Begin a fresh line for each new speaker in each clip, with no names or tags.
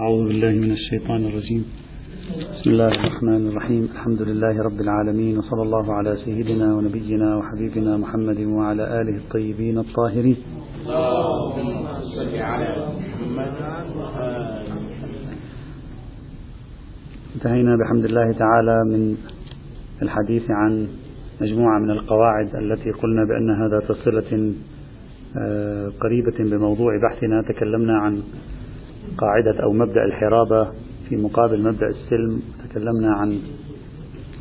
أعوذ بالله من الشيطان الرجيم. بسم الله الرحمن الرحيم. الحمد لله رب العالمين وصلى الله على سيدنا ونبينا وحبيبنا محمد وعلى آله الطيبين الطاهرين. انتهينا بحمد الله تعالى من الحديث عن مجموعة من القواعد التي قلنا بأن ذات صلة آه، قريبة بموضوع بحثنا. تكلمنا عن قاعدة أو مبدأ الحرابة في مقابل مبدأ السلم. تكلمنا عن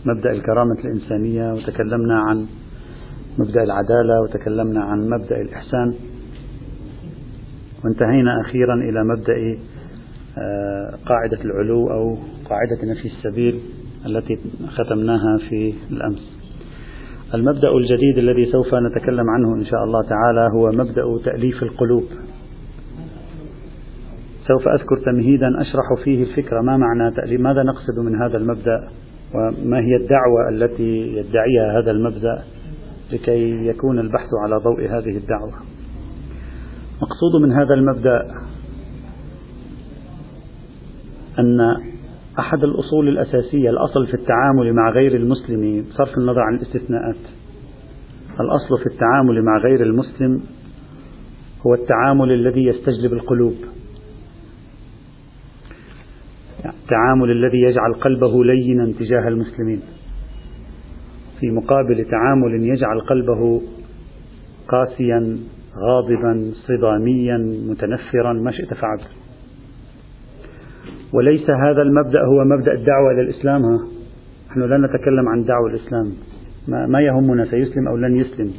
مبدأ الكرامة الإنسانية وتكلمنا عن مبدأ العدالة وتكلمنا عن مبدأ الإحسان. وانتهينا أخيرا إلى مبدأ آه، قاعدة العلو أو قاعدة نفي السبيل التي ختمناها في الأمس. المبدأ الجديد الذي سوف نتكلم عنه إن شاء الله تعالى هو مبدأ تأليف القلوب. سوف أذكر تمهيدا أشرح فيه الفكرة ما معنى تأليف؟ ماذا نقصد من هذا المبدأ؟ وما هي الدعوة التي يدعيها هذا المبدأ لكي يكون البحث على ضوء هذه الدعوة؟ مقصود من هذا المبدأ أن أحد الأصول الأساسية الأصل في التعامل مع غير المسلم بصرف النظر عن الاستثناءات. الأصل في التعامل مع غير المسلم هو التعامل الذي يستجلب القلوب. التعامل الذي يجعل قلبه لينا تجاه المسلمين. في مقابل تعامل يجعل قلبه قاسيا غاضبا صداميا متنفرا ما شئت فعل. وليس هذا المبدأ هو مبدأ الدعوة إلى الإسلام ها؟ نحن لا نتكلم عن دعوة الإسلام. ما, ما يهمنا سيسلم أو لن يسلم.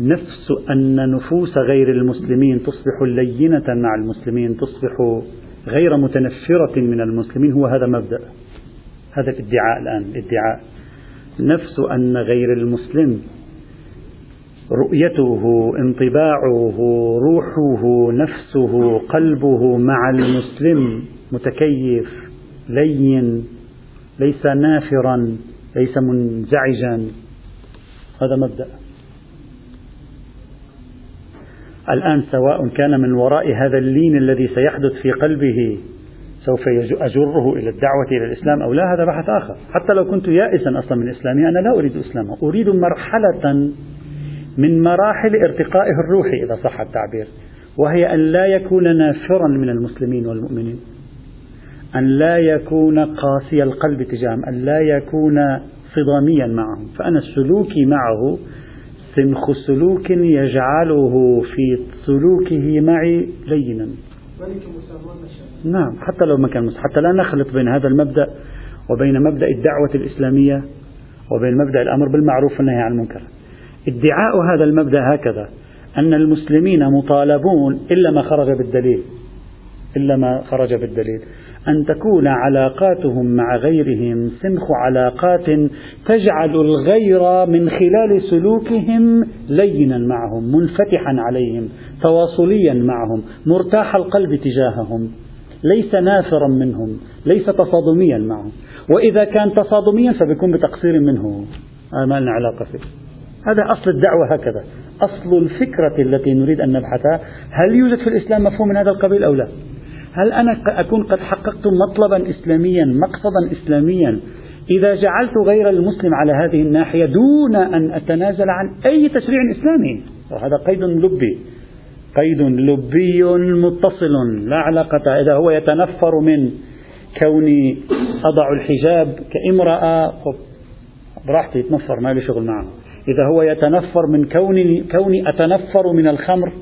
نفس أن نفوس غير المسلمين تصبح لينة مع المسلمين تصبح غير متنفرة من المسلمين هو هذا مبدأ. هذا الادعاء الآن الادعاء نفس أن غير المسلم رؤيته انطباعه روحه نفسه قلبه مع المسلم متكيف لين ليس نافرا ليس منزعجا. هذا مبدأ. الآن سواء كان من وراء هذا اللين الذي سيحدث في قلبه سوف أجره إلى الدعوة إلى الإسلام أو لا؟ هذا بحث آخر. حتى لو كنت يائسا أصلا من إسلامي أنا لا أريد إسلامه. أريد مرحلة من مراحل ارتقائه الروحي إذا صح التعبير. وهي أن لا يكون نافرا من المسلمين والمؤمنين. أن لا يكون قاسي القلب تجاههم أن لا يكون صداميا معهم. فأنا سلوكي معه سمخ سلوك يجعله في سلوكه معي لينا. نعم حتى لو ما كان حتى لا نخلط بين هذا المبدأ وبين مبدأ الدعوة الإسلامية وبين مبدأ الأمر بالمعروف والنهي عن المنكر. ادعاء هذا المبدأ هكذا أن المسلمين مطالبون إلا ما خرج بالدليل. إلا ما خرج بالدليل. أن تكون علاقاتهم مع غيرهم سنخ علاقات تجعل الغير من خلال سلوكهم لينا معهم منفتحا عليهم تواصليا معهم مرتاح القلب تجاههم ليس نافرا منهم ليس تصادميا معهم. وإذا كان تصادميا فبيكون بتقصير منه. ما لنا علاقة فيه. هذا أصل الدعوة هكذا. أصل الفكرة التي نريد أن نبحثها هل يوجد في الإسلام مفهوم من هذا القبيل أو لا؟ هل أنا أكون قد حققت مطلبا إسلاميا مقصدا إسلاميا؟ إذا جعلت غير المسلم على هذه الناحية دون أن أتنازل عن أي تشريع إسلامي. وهذا قيد لبي. قيد لبي متصل. لا علاقة. إذا هو يتنفر من كوني أضع الحجاب كامرأة براحتي يتنفر ما لي شغل معه. إذا هو يتنفر من كوني, كوني أتنفر من الخمر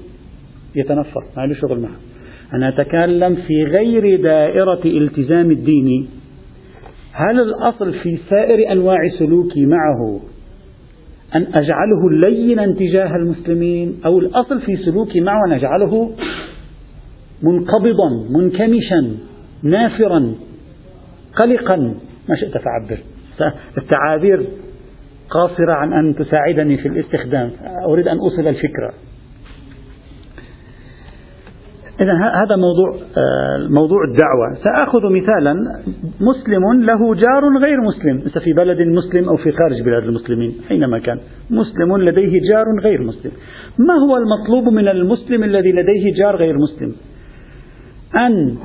يتنفر ما له شغل معه. أنا أتكلم في غير دائرة التزام الدين. هل الأصل في سائر أنواع سلوكي معه أن أجعله لينا تجاه المسلمين أو الأصل في سلوكي معه أن أجعله منقبضا منكمشا نافرا قلقا؟ ما شئت فعبر. التعابير قاصرة عن أن تساعدني في الاستخدام. أريد أن أوصل الفكرة. إذا هذا موضوع آه، موضوع الدعوة. سآخذ مثالا مسلم له جار غير مسلم. مثل في بلد مسلم أو في خارج بلاد المسلمين أينما كان. مسلم لديه جار غير مسلم. ما هو المطلوب من المسلم الذي لديه جار غير مسلم؟ أن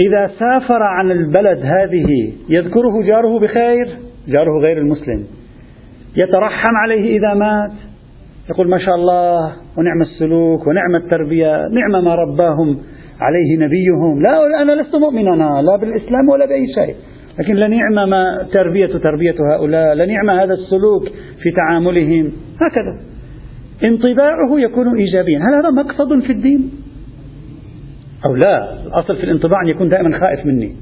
إذا سافر عن البلد هذه يذكره جاره بخير؟ جاره غير المسلم. يترحم عليه إذا مات؟ يقول ما شاء الله ونعم السلوك ونعم التربية نعم ما رباهم عليه نبيهم. لا أنا لست مؤمنا لا بالإسلام ولا بأي شيء. لكن لنعم ما تربية تربية هؤلاء لنعم هذا السلوك في تعاملهم. هكذا. انطباعه يكون إيجابيا. هل هذا مقصد في الدين؟ أو لا. الأصل في الانطباع أن يكون دائما خائف مني.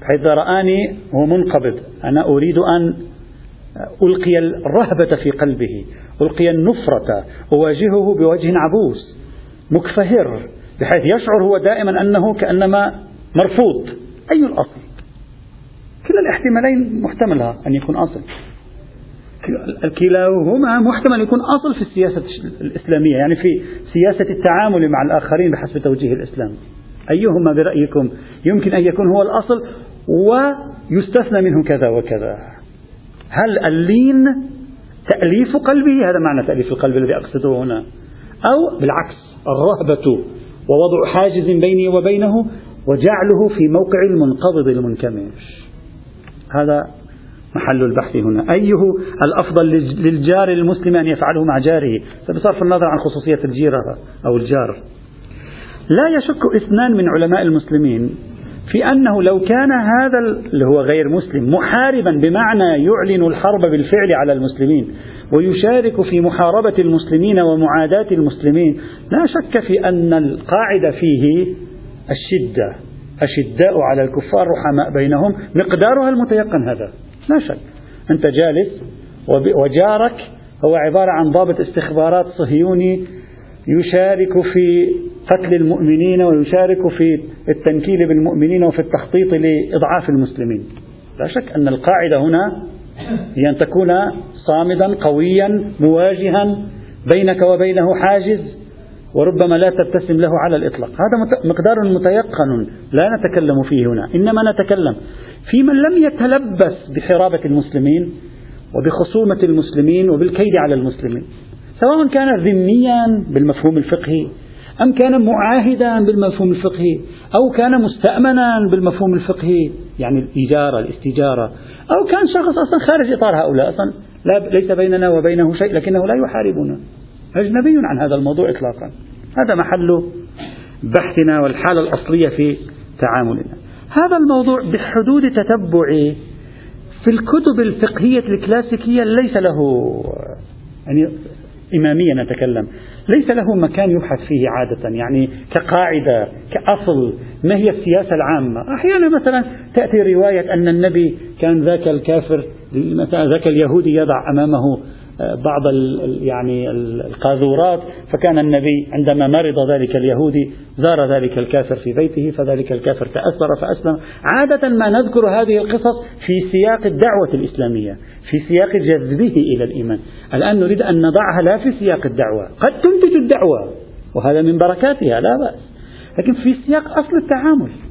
بحيث رآني هو منقبض. أنا أريد أن ألقي الرهبة في قلبه. ألقي النفرة أواجهه بوجه عبوس مكفهر بحيث يشعر هو دائما أنه كأنما مرفوض. أي الأصل؟ كلا الاحتمالين محتملة أن يكون أصل. كلاهما محتمل يكون أصل في السياسة الإسلامية يعني في سياسة التعامل مع الآخرين بحسب توجيه الإسلام. أيهما برأيكم؟ يمكن أن يكون هو الأصل ويستثنى منه كذا وكذا. هل اللين تأليف قلبه هذا معنى تأليف القلب الذي أقصده هنا. أو بالعكس الرهبة ووضع حاجز بيني وبينه وجعله في موقع المنقبض المنكمش. هذا محل البحث هنا. أيه الأفضل للجار المسلم أن يفعله مع جاره؟ بصرف النظر عن خصوصية الجيرة أو الجار. لا يشك اثنان من علماء المسلمين في أنه لو كان هذا اللي هو غير مسلم محاربا بمعنى يعلن الحرب بالفعل على المسلمين ويشارك في محاربة المسلمين ومعاداة المسلمين لا شك في أن القاعدة فيه الشدة أشداء على الكفار رحماء بينهم. مقدارها المتيقن هذا لا شك. أنت جالس وجارك هو عبارة عن ضابط استخبارات صهيوني يشارك في قتل المؤمنين ويشارك في التنكيل بالمؤمنين وفي التخطيط لإضعاف المسلمين. لا شك أن القاعدة هنا هي أن تكون صامدا قويا مواجها بينك وبينه حاجز وربما لا تبتسم له على الإطلاق. هذا مقدار متيقن لا نتكلم فيه هنا إنما نتكلم في من لم يتلبس بحرابة المسلمين وبخصومة المسلمين وبالكيد على المسلمين سواء كان ذميا بالمفهوم الفقهي أم كان معاهدا بالمفهوم الفقهي أو كان مستأمنا بالمفهوم الفقهي؟ يعني الإجارة الاستجارة. أو كان شخص أصلا خارج إطار هؤلاء أصلا. لا ليس بيننا وبينه شيء لكنه لا يحاربنا. أجنبي عن هذا الموضوع إطلاقا. هذا محل بحثنا والحالة الأصلية في تعاملنا. هذا الموضوع بحدود تتبعي في الكتب الفقهية الكلاسيكية ليس له يعني إمامية نتكلم. ليس له مكان يبحث فيه عادة يعني كقاعدة كأصل. ما هي السياسة العامة؟ أحيانا مثلا تأتي رواية أن النبي كان ذاك الكافر ذاك اليهودي يضع أمامه بعض يعني القاذورات فكان النبي عندما مرض ذلك اليهودي زار ذلك الكافر في بيته فذلك الكافر تأثر فأسلم. عادة ما نذكر هذه القصص في سياق الدعوة الإسلامية في سياق جذبه إلى الإيمان. الآن نريد أن نضعها لا في سياق الدعوة قد تنتج الدعوة وهذا من بركاتها لا بأس. لكن في سياق أصل التعامل.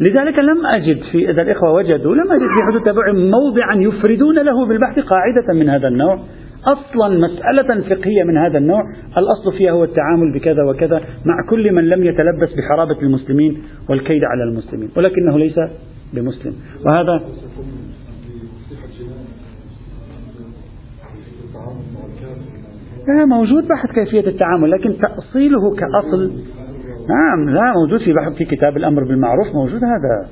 لذلك لم أجد في إذا الإخوة وجدوا لم أجد في حدود تبع موضعا يفردون له بالبحث قاعدة من هذا النوع. أصلا مسألة فقهية من هذا النوع. الأصل فيها هو التعامل بكذا وكذا مع كل من لم يتلبس بحرابة المسلمين والكيد على المسلمين ولكنه ليس بمسلم. وهذا لا موجود بحث كيفية التعامل لكن تأصيله كأصل نعم لا موجود في بحث في كتاب الأمر بالمعروف موجود هذا.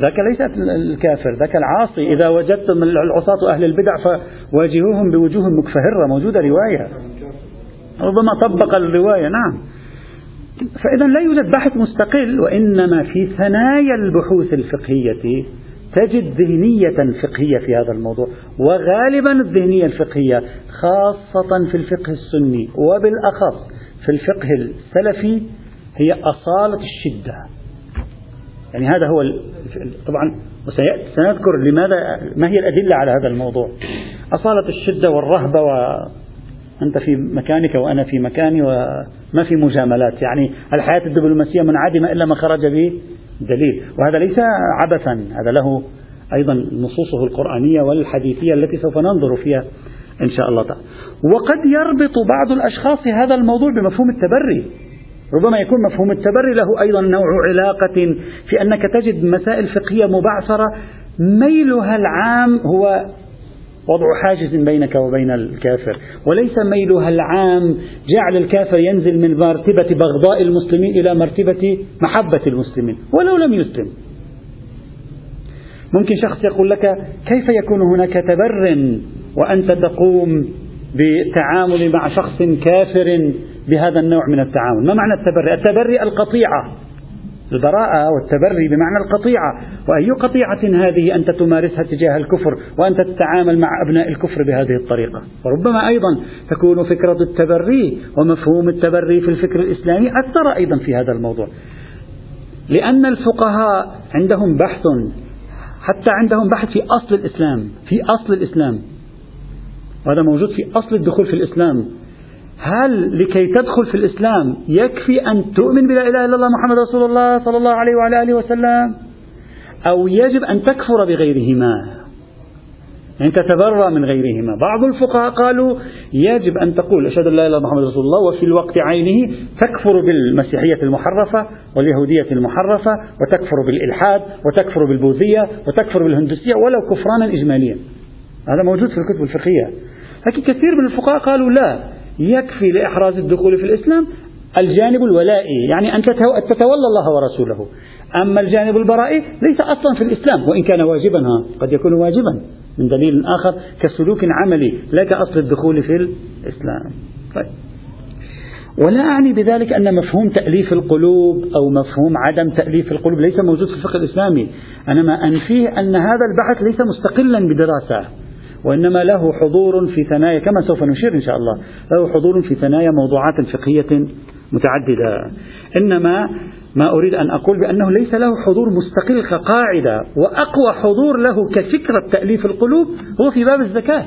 ذاك ليس الكافر ذاك العاصي. إذا وجدتم العصاة أهل البدع فواجهوهم بوجوه مكفهرة موجودة رواية. ربما طبق الرواية نعم. فإذا لا يوجد بحث مستقل وإنما في ثنايا البحوث الفقهية تجد ذهنية فقهية في هذا الموضوع وغالبا الذهنية الفقهية خاصة في الفقه السني وبالأخص في الفقه السلفي هي أصالة الشدة. يعني هذا هو طبعا سنذكر لماذا ما هي الأدلة على هذا الموضوع. أصالة الشدة والرهبة وأنت في مكانك وأنا في مكاني وما في مجاملات. يعني الحياة الدبلوماسية منعدمة إلا ما خرج به دليل. وهذا ليس عبثا. هذا له أيضا نصوصه القرآنية والحديثية التي سوف ننظر فيها إن شاء الله تعالى. وقد يربط بعض الأشخاص هذا الموضوع بمفهوم التبري. ربما يكون مفهوم التبري له أيضا نوع علاقة في أنك تجد مسائل فقهية مبعثرة. ميلها العام هو وضع حاجز بينك وبين الكافر وليس ميلها العام جعل الكافر ينزل من مرتبة بغضاء المسلمين إلى مرتبة محبة المسلمين ولو لم يسلم. ممكن شخص يقول لك كيف يكون هناك تبر وأنت تقوم بالتعامل مع شخص كافر بهذا النوع من التعامل. ما معنى التبري؟ التبري القطيعة. البراءة والتبري بمعنى القطيعة. وأي قطيعة هذه أنت تمارسها تجاه الكفر وأنت تتعامل مع أبناء الكفر بهذه الطريقة. وربما أيضا تكون فكرة التبري ومفهوم التبري في الفكر الإسلامي أثر أيضا في هذا الموضوع. لأن الفقهاء عندهم بحث حتى عندهم بحث في أصل الإسلام في أصل الإسلام. وهذا موجود في أصل الدخول في الإسلام. هل لكي تدخل في الإسلام يكفي أن تؤمن بلا إله إلا الله محمد رسول الله صلى الله عليه وعلى آله وسلم؟ أو يجب أن تكفر بغيرهما؟ يعني تتبرى من غيرهما. بعض الفقهاء قالوا يجب أن تقول أشهد أن لا إله إلا محمد رسول الله وفي الوقت عينه تكفر بالمسيحية المحرفة واليهودية المحرفة وتكفر بالإلحاد وتكفر بالبوذية وتكفر بالهندوسية ولو كفرانا إجماليا. هذا موجود في الكتب الفقهية. لكن كثير من الفقهاء قالوا لا. يكفي لإحراز الدخول في الإسلام الجانب الولائي يعني أن تتولى الله ورسوله. أما الجانب البرائي ليس أصلا في الإسلام وإن كان واجبا ها قد يكون واجبا من دليل آخر كسلوك عملي لا كأصل الدخول في الإسلام. طيب. ولا أعني بذلك أن مفهوم تأليف القلوب أو مفهوم عدم تأليف القلوب ليس موجود في الفقه الإسلامي. أنا ما أنفيه أن هذا البحث ليس مستقلا بدراسة. وإنما له حضور في ثنايا كما سوف نشير إن شاء الله له حضور في ثنايا موضوعات فقهية متعددة. إنما ما أريد أن أقول بأنه ليس له حضور مستقل كقاعدة وأقوى حضور له كفكرة تأليف القلوب هو في باب الزكاة.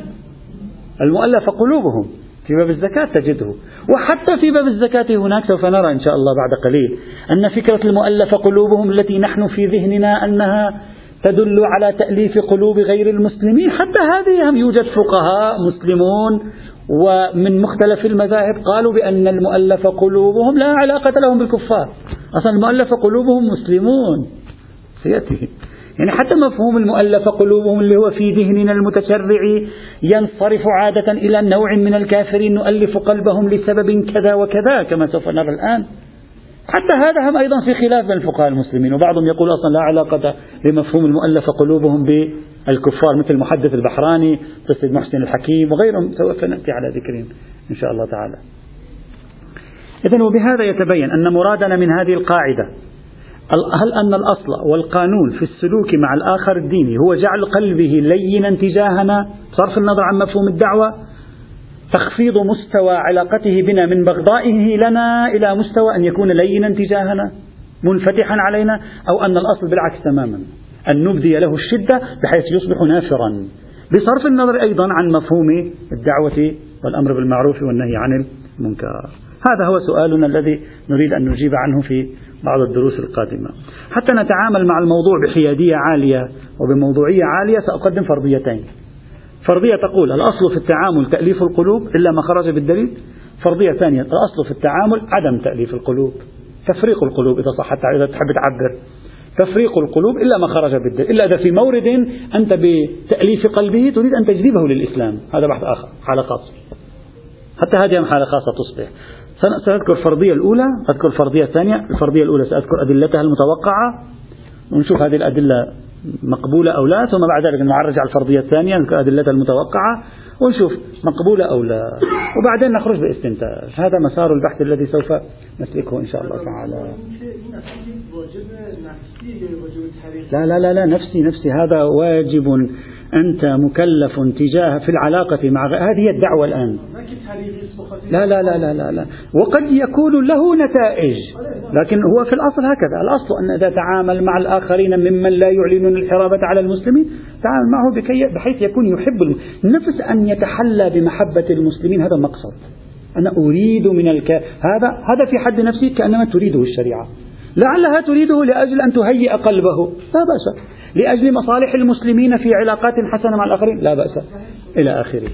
المؤلف قلوبهم في باب الزكاة تجده. وحتى في باب الزكاة هناك سوف نرى إن شاء الله بعد قليل أن فكرة المؤلف قلوبهم التي نحن في ذهننا أنها تدل على تأليف قلوب غير المسلمين. حتى هذه يوجد فقهاء مسلمون ومن مختلف المذاهب قالوا بأن المؤلف قلوبهم لا علاقة لهم بالكفار. أصلا المؤلف قلوبهم مسلمون. سيأتي. يعني حتى مفهوم المؤلف قلوبهم اللي هو في ذهننا المتشرع ينصرف عادة إلى نوع من الكافرين نؤلف قلبهم لسبب كذا وكذا كما سوف نرى الآن. حتى هذا هم أيضا في خلاف بين الفقهاء المسلمين وبعضهم يقول أصلا لا علاقة لمفهوم المؤلف قلوبهم بالكفار مثل المحدث البحراني قصة محسن الحكيم وغيرهم سوف نأتي على ذكرهم إن شاء الله تعالى. إذا وبهذا يتبين أن مرادنا من هذه القاعدة هل أن الأصل والقانون في السلوك مع الآخر الديني هو جعل قلبه لينا تجاهنا؟ بصرف النظر عن مفهوم الدعوة تخفيض مستوى علاقته بنا من بغضائه لنا إلى مستوى أن يكون لينا تجاهنا منفتحا علينا أو أن الأصل بالعكس تماما. أن نبدي له الشدة بحيث يصبح نافرا. بصرف النظر أيضا عن مفهوم الدعوة والأمر بالمعروف والنهي عن المنكر. هذا هو سؤالنا الذي نريد أن نجيب عنه في بعض الدروس القادمة. حتى نتعامل مع الموضوع بحيادية عالية وبموضوعية عالية سأقدم فرضيتين. فرضية تقول الأصل في التعامل تأليف القلوب إلا ما خرج بالدليل؟ فرضية ثانية الأصل في التعامل عدم تأليف القلوب. تفريق القلوب إذا صح إذا تحب تعبر. تفريق القلوب إلا ما خرج بالدليل. إلا إذا في مورد أنت بتأليف قلبه تريد أن تجذبه للإسلام. هذا بحث آخر حالة خاصة. حتى هذه حالة خاصة تصبح. سأذكر الفرضية الأولى أذكر الفرضية الثانية. الفرضية الأولى سأذكر أدلتها المتوقعة. ونشوف هذه الأدلة مقبولة أو لا ثم بعد ذلك نعرج على الفرضية الثانية نذكر أدلتها المتوقعة ونشوف مقبولة أو لا. وبعدين نخرج باستنتاج. هذا مسار البحث الذي سوف نسلكه إن شاء الله تعالى. لا لا لا لا نفسي نفسي هذا واجب أنت مكلف تجاه في العلاقة مع هذه هي الدعوة الآن. لا لا لا لا لا, لا. وقد يكون له نتائج. لكن هو في الأصل هكذا. الأصل أن إذا تعامل مع الآخرين ممن لا يعلنون الحرابة على المسلمين تعامل معه بكي بحيث يكون يحب نفس أن يتحلى بمحبة المسلمين. هذا مقصد. أنا أريد من الك... هذا هذا في حد نفسه كأنما تريده الشريعة. لعلها تريده لأجل أن تهيئ قلبه. لا بأس. لأجل مصالح المسلمين في علاقات حسنة مع الآخرين؟ لا بأس. إلى آخره.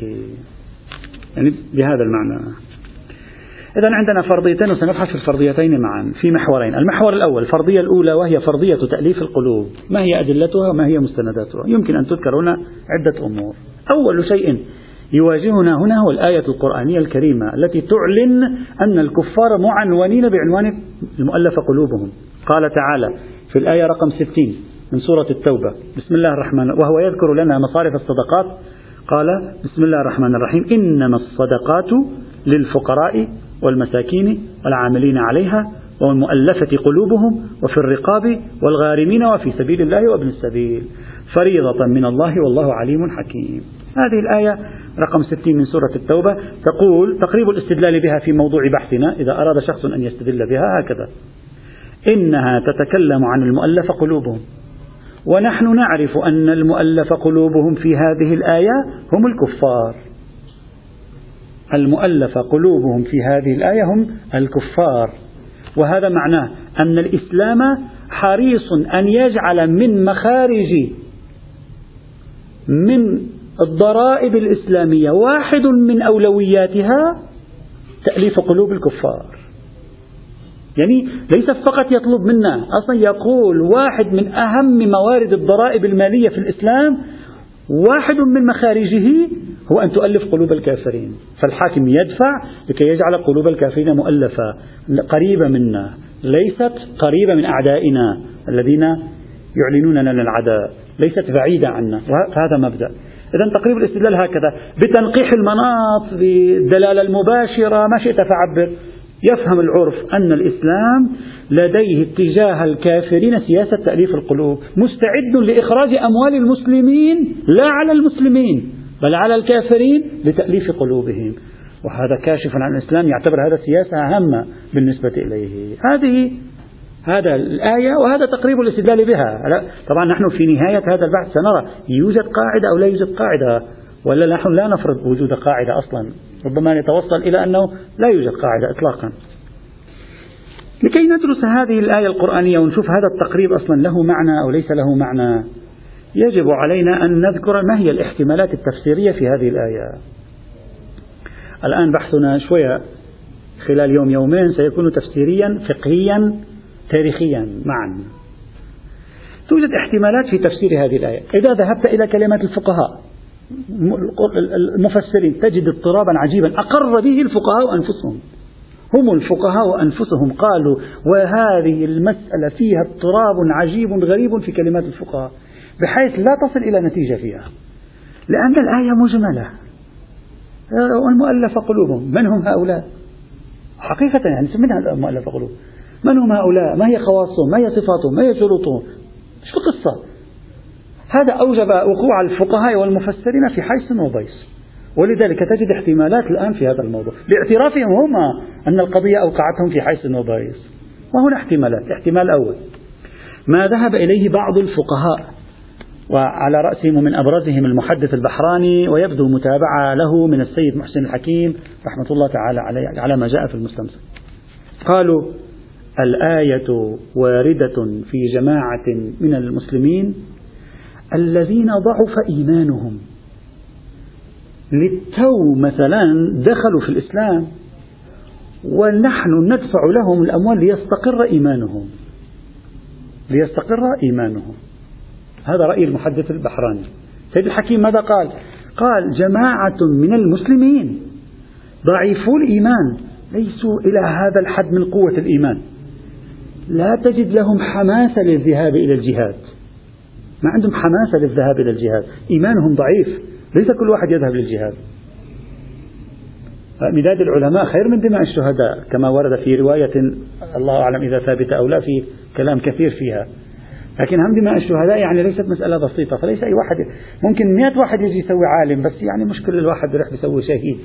يعني بهذا المعنى. إذا عندنا فرضيتين وسنبحث في الفرضيتين معا. في محورين، المحور الأول الفرضية الأولى وهي فرضية تأليف القلوب، ما هي أدلتها؟ وما هي مستنداتها؟ يمكن أن تذكر هنا عدة أمور. أول شيء يواجهنا هنا هو الآية القرآنية الكريمة التي تعلن أن الكفار معنونين بعنوان المؤلف قلوبهم. قال تعالى في الآية رقم 60 من سورة التوبة، بسم الله الرحمن وهو يذكر لنا مصارف الصدقات. قال بسم الله الرحمن الرحيم. إنما الصدقات للفقراء والمساكين والعاملين عليها والمؤلفة قلوبهم وفي الرقاب والغارمين وفي سبيل الله وابن السبيل. فريضة من الله والله عليم حكيم. هذه الآية رقم 60 من سورة التوبة. تقول تقريب الاستدلال بها في موضوع بحثنا. إذا أراد شخص أن يستدل بها هكذا. إنها تتكلم عن المؤلف قلوبهم. ونحن نعرف أن المؤلف قلوبهم في هذه الآية هم الكفار. المؤلف قلوبهم في هذه الآية هم الكفار. وهذا معناه أن الإسلام حريص أن يجعل من مخارج من الضرائب الإسلامية واحد من أولوياتها تأليف قلوب الكفار. يعني ليس فقط يطلب منا أصلا يقول واحد من أهم موارد الضرائب المالية في الإسلام واحد من مخارجه هو أن تؤلف قلوب الكافرين. فالحاكم يدفع لكي يجعل قلوب الكافرين مؤلفة. قريبة منا ليست قريبة من أعدائنا الذين يعلنون لنا العداء ليست بعيدة عنا. وهذا مبدأ. إذا تقريب الاستدلال هكذا. بتنقيح المناط بالدلالة المباشرة ما شئت فعبر. يفهم العرف أن الإسلام لديه اتجاه الكافرين سياسة تأليف القلوب مستعد لإخراج أموال المسلمين لا على المسلمين بل على الكافرين لتأليف قلوبهم. وهذا كاشف عن الإسلام يعتبر هذا سياسة هامة بالنسبة إليه. هذه هذا الآية وهذا تقريب الاستدلال بها. طبعا نحن في نهاية هذا البحث سنرى يوجد قاعدة أو لا يوجد قاعدة؟ ولا نحن لا نفرض وجود قاعدة أصلا؟ ربما نتوصل إلى أنه لا يوجد قاعدة إطلاقا. لكي ندرس هذه الآية القرآنية ونشوف هذا التقريب أصلا له معنى أو ليس له معنى يجب علينا أن نذكر ما هي الاحتمالات التفسيرية في هذه الآية. الآن بحثنا شوية خلال يوم يومين سيكون تفسيريا فقهيا تاريخيا معا. توجد احتمالات في تفسير هذه الآية. إذا ذهبت إلى كلمات الفقهاء المفسرين تجد اضطرابا عجيبا. أقر به الفقهاء أنفسهم. هم الفقهاء أنفسهم قالوا وهذه المسألة فيها اضطراب عجيب غريب في كلمات الفقهاء بحيث لا تصل إلى نتيجة فيها. لأن الآية مجملة. والمؤلف قلوبهم. من هم هؤلاء؟ حقيقة يعني من المؤلف قلوب. من هم هؤلاء؟ ما هي خواصهم؟ ما هي صفاتهم؟ ما هي شروطهم؟ شو القصة؟ هذا أوجب وقوع الفقهاء والمفسرين في حيث وبيس ولذلك تجد احتمالات الآن في هذا الموضوع. باعترافهم هم أن القضية أوقعتهم في حيث وبيس وهنا احتمالات. الاحتمال الأول ما ذهب إليه بعض الفقهاء وعلى رأسهم ومن أبرزهم المحدث البحراني ويبدو متابعة له من السيد محسن الحكيم رحمة الله تعالى عليه على ما جاء في المستمسك. قالوا الآية واردة في جماعة من المسلمين الذين ضعف إيمانهم. للتو مثلا دخلوا في الإسلام ونحن ندفع لهم الأموال ليستقر إيمانهم. ليستقر إيمانهم. هذا رأي المحدث البحراني. سيد الحكيم ماذا قال؟ قال جماعة من المسلمين ضعيفو الإيمان ليسوا إلى هذا الحد من قوة الإيمان. لا تجد لهم حماسة للذهاب إلى الجهاد. ما عندهم حماسة للذهاب إلى الجهاد. إيمانهم ضعيف. ليس كل واحد يذهب للجهاد. مداد العلماء خير من دماء الشهداء كما ورد في رواية الله أعلم إذا ثابتة أو لا في كلام كثير فيها. لكن هم دماء الشهداء يعني ليست مسألة بسيطة. فليس أي واحد ممكن مئة واحد يجي يسوي عالم بس يعني مشكلة الواحد يروح يسوي شهيد.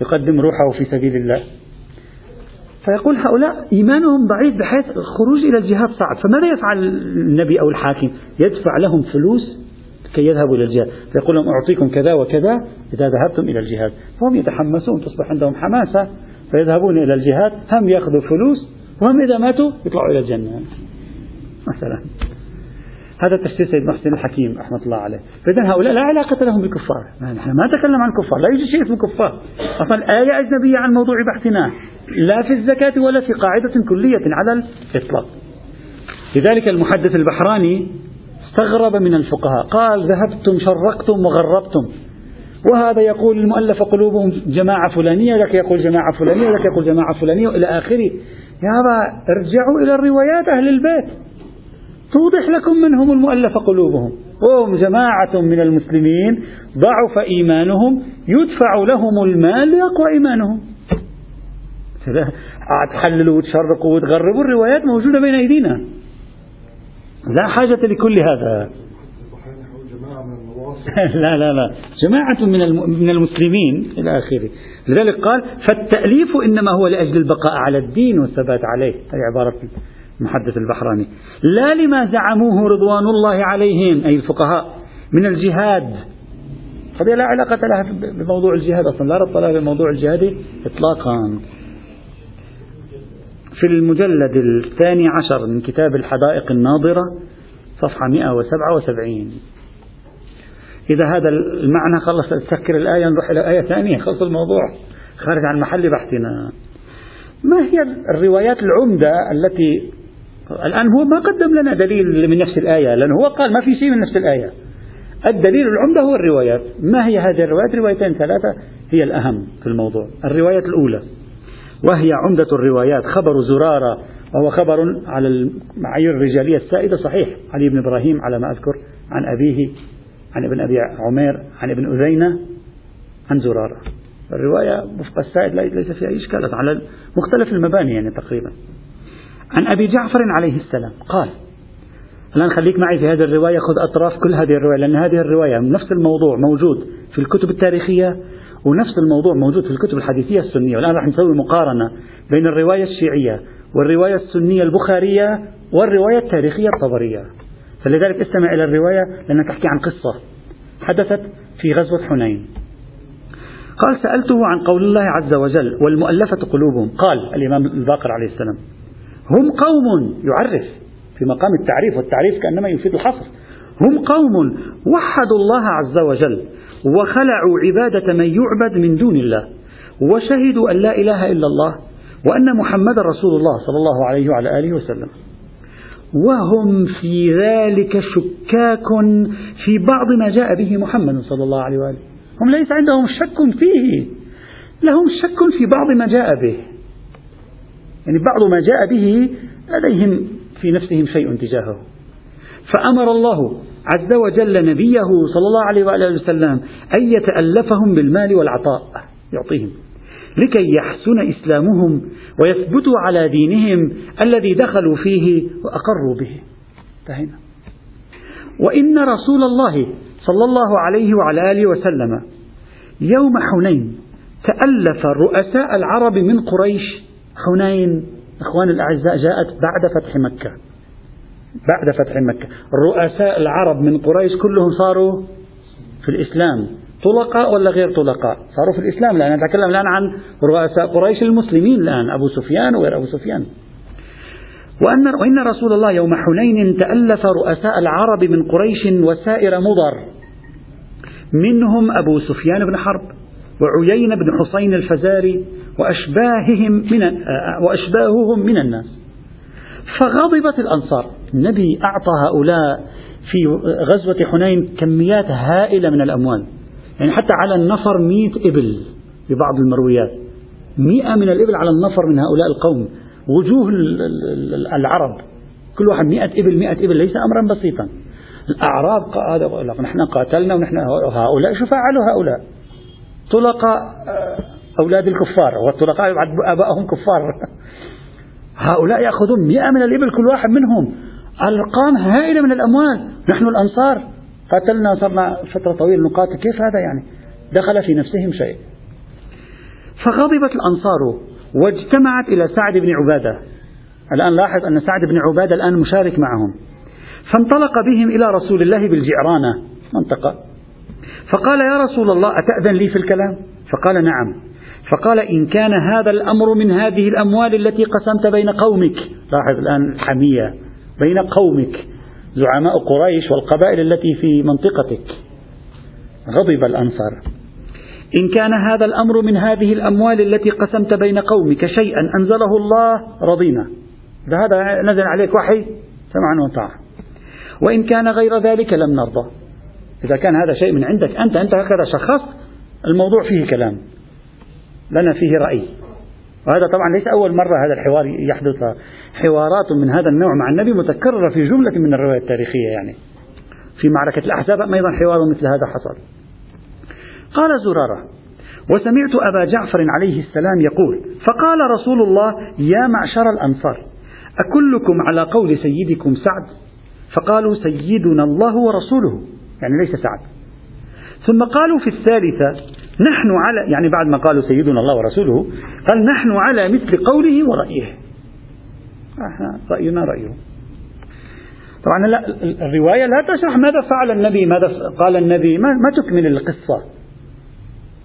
يقدم روحه في سبيل الله. فيقول هؤلاء إيمانهم ضعيف بحيث الخروج إلى الجهاد صعب. فماذا يفعل النبي أو الحاكم؟ يدفع لهم فلوس كي يذهبوا إلى الجهاد. فيقول لهم أعطيكم كذا وكذا إذا ذهبتم إلى الجهاد. فهم يتحمسون تصبح عندهم حماسة. فيذهبون إلى الجهاد هم يأخذوا فلوس وهم إذا ماتوا يطلعوا إلى الجنة. مثلا. هذا تفسير سيد محسن الحكيم رحمة الله عليه. فإذا هؤلاء لا علاقة لهم بالكفار. نحن ما نتكلم عن كفار. لا يوجد شيء اسمه كفار. أصلا الآية أجنبية عن موضوع بحثنا. لا في الزكاة ولا في قاعدة كلية على الإطلاق. لذلك المحدث البحراني استغرب من الفقهاء قال ذهبتم شرقتم وغربتم. وهذا يقول المؤلف قلوبهم جماعة فلانية ذاك يقول جماعة فلانية ذاك يقول جماعة فلانية وإلى آخره. يا ارجعوا إلى الروايات أهل البيت. توضح لكم من هم المؤلف قلوبهم. وهم جماعة من المسلمين ضعف إيمانهم يدفع لهم المال ليقوى إيمانهم. تحللوا وتشرقوا وتغربوا الروايات موجودة بين أيدينا. لا حاجة لكل هذا. لا لا لا. جماعة من من المسلمين إلى آخره. لذلك قال فالتأليف إنما هو لأجل البقاء على الدين والثبات عليه. هذه عبارة المحدث البحراني. لا لما زعموه رضوان الله عليهم أي الفقهاء من الجهاد. قضية لا علاقة لها بموضوع الجهاد أصلا. لا ربط لها بموضوع الجهاد إطلاقا. في المجلد الثاني عشر من كتاب الحدائق الناظرة صفحة 177 إذا هذا المعنى خلص تسكر الآية نروح إلى آية ثانية خلص الموضوع. خارج عن محل بحثنا. ما هي الروايات العمدة التي الآن هو ما قدم لنا دليل من نفس الآية لأنه هو قال ما في شيء من نفس الآية. الدليل العمدة هو الروايات. ما هي هذه الروايات؟ روايتين ثلاثة هي الأهم في الموضوع. الرواية الأولى. وهي عمدة الروايات. خبر زرارة وهو خبر على المعايير الرجالية السائدة. صحيح علي بن إبراهيم على ما أذكر عن أبيه عن ابن أبي عمير عن ابن أذينة عن زرارة. الرواية وفق السائد ليس فيها أي إشكال على مختلف المباني يعني تقريبا. عن أبي جعفر عليه السلام قال الآن خليك معي في هذه الرواية خذ أطراف كل هذه الرواية لأن هذه الرواية نفس الموضوع موجود في الكتب التاريخية ونفس الموضوع موجود في الكتب الحديثية السنية والآن راح نسوي مقارنة بين الرواية الشيعية والرواية السنية البخارية والرواية التاريخية الطبرية. فلذلك استمع إلى الرواية لأنها تحكي عن قصة حدثت في غزوة حنين. قال سألته عن قول الله عز وجل والمؤلفة قلوبهم. قال الإمام الباقر عليه السلام هم قوم يعرف في مقام التعريف والتعريف كأنما يفيد الحصر. هم قوم وحدوا الله عز وجل وخلعوا عبادة من يعبد من دون الله وشهدوا أن لا إله إلا الله وأن محمد رسول الله صلى الله عليه وعلى آله وسلم. وهم في ذلك شكاك في بعض ما جاء به محمد صلى الله عليه وآله. هم ليس عندهم شك فيه لهم شك في بعض ما جاء به. يعني بعض ما جاء به لديهم في نفسهم شيء تجاهه. فأمر الله عز وجل نبيه صلى الله عليه وآله وسلم أن يتألفهم بالمال والعطاء يعطيهم. لكي يحسن إسلامهم ويثبتوا على دينهم الذي دخلوا فيه وأقروا به. انتهينا. وإن رسول الله صلى الله عليه وعلى آله وسلم يوم حنين تألف رؤساء العرب من قريش حنين إخوان الأعزاء جاءت بعد فتح مكة. بعد فتح مكة. رؤساء العرب من قريش كلهم صاروا في الإسلام. طلقاء ولا غير طلقاء؟ صاروا في الإسلام. لأن نتكلم الآن عن رؤساء قريش المسلمين الآن أبو سفيان وغير أبو سفيان. وأن وإن رسول الله يوم حنين تألف رؤساء العرب من قريش وسائر مضر. منهم أبو سفيان بن حرب وعيين بن حصين الفزاري وأشباههم من وأشباههم من الناس. فغضبت الأنصار. النبي أعطى هؤلاء في غزوة حنين كميات هائلة من الأموال. يعني حتى على النفر مئة إبل في بعض المرويات. مئة من الإبل على النفر من هؤلاء القوم. وجوه العرب. كل واحد مئة إبل مئة إبل ليس أمرا بسيطا. الأعراب قالوا نحن قاتلنا ونحن هؤلاء شو فعلوا هؤلاء. طلقاء آه، أولاد الكفار. والطلقاء آبائهم كفار. هؤلاء يأخذون مئة من الإبل كل واحد منهم. أرقام هائلة من الأموال. نحن الأنصار. قاتلنا صرنا فترة طويلة نقاتل. كيف هذا يعني؟ دخل في نفسهم شيء. فغضبت الأنصار واجتمعت إلى سعد بن عبادة. الآن لاحظ أن سعد بن عبادة الآن مشارك معهم. فانطلق بهم إلى رسول الله بالجعرانة منطقة. فقال يا رسول الله أتأذن لي في الكلام؟ فقال نعم. فقال إن كان هذا الأمر من هذه الأموال التي قسمت بين قومك. لاحظ الآن الحمية بين قومك. زعماء قريش والقبائل التي في منطقتك. غضب الأنصار. إن كان هذا الأمر من هذه الأموال التي قسمت بين قومك شيئا أنزله الله رضينا. إذا هذا نزل عليك وحي؟ سمعا وطاعة وإن كان غير ذلك لم نرضى. إذا كان هذا شيء من عندك أنت أنت هكذا شخصت الموضوع فيه كلام. لنا فيه رأي. وهذا طبعا ليس أول مرة هذا الحوار يحدث. حوارات من هذا النوع مع النبي متكررة في جملة من الروايات التاريخية يعني. في معركة الأحزاب أيضا حوار مثل هذا حصل. قال زرارة وسمعت أبا جعفر عليه السلام يقول فقال رسول الله يا معشر الأنصار أكلكم على قول سيدكم سعد؟ فقالوا سيدنا الله ورسوله. يعني ليس سعد. ثم قالوا في الثالثة نحن على يعني بعد ما قالوا سيدنا الله ورسوله قال نحن على مثل قوله ورأيه. رأينا رأيه. طبعا لا الرواية لا تشرح ماذا فعل النبي ماذا قال النبي ما, ما تكمل القصة.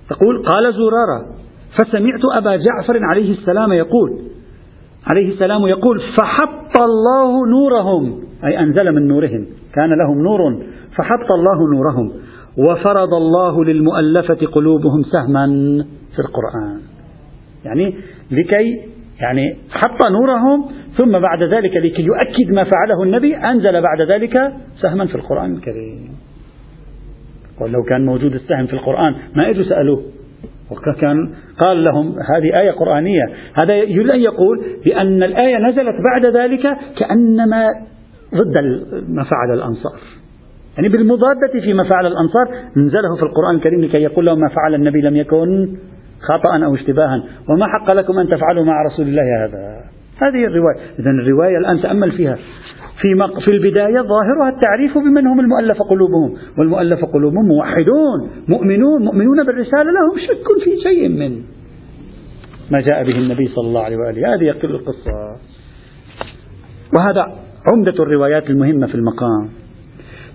تقول قال زرارة فسمعت أبا جعفر عليه السلام يقول عليه السلام يقول فحط الله نورهم. أي أنزل من نورهم كان لهم نور فحط الله نورهم. وفرض الله للمؤلفة قلوبهم سهما في القرآن. يعني لكي يعني حط نورهم ثم بعد ذلك لكي يؤكد ما فعله النبي أنزل بعد ذلك سهما في القرآن الكريم. ولو كان موجود السهم في القرآن ما إجوا سألوه؟ وكان قال لهم هذه آية قرآنية. هذا يريد أن يقول بأن الآية نزلت بعد ذلك كأنما ضد ما فعل الأنصار. يعني بالمضادة فيما فعل الأنصار نزله في القرآن الكريم لكي يقول لهم ما فعل النبي لم يكن خطأ أو اشتباها. وما حق لكم أن تفعلوا مع رسول الله هذا؟ هذه الرواية. إذا الرواية الآن تأمل فيها. في في البداية ظاهرها التعريف بمن هم المؤلف قلوبهم. والمؤلف قلوبهم موحدون مؤمنون مؤمنون بالرسالة. لهم شك في شيء من ما جاء به النبي صلى الله عليه وآله. هذه القصة. وهذا عمدة الروايات المهمة في المقام.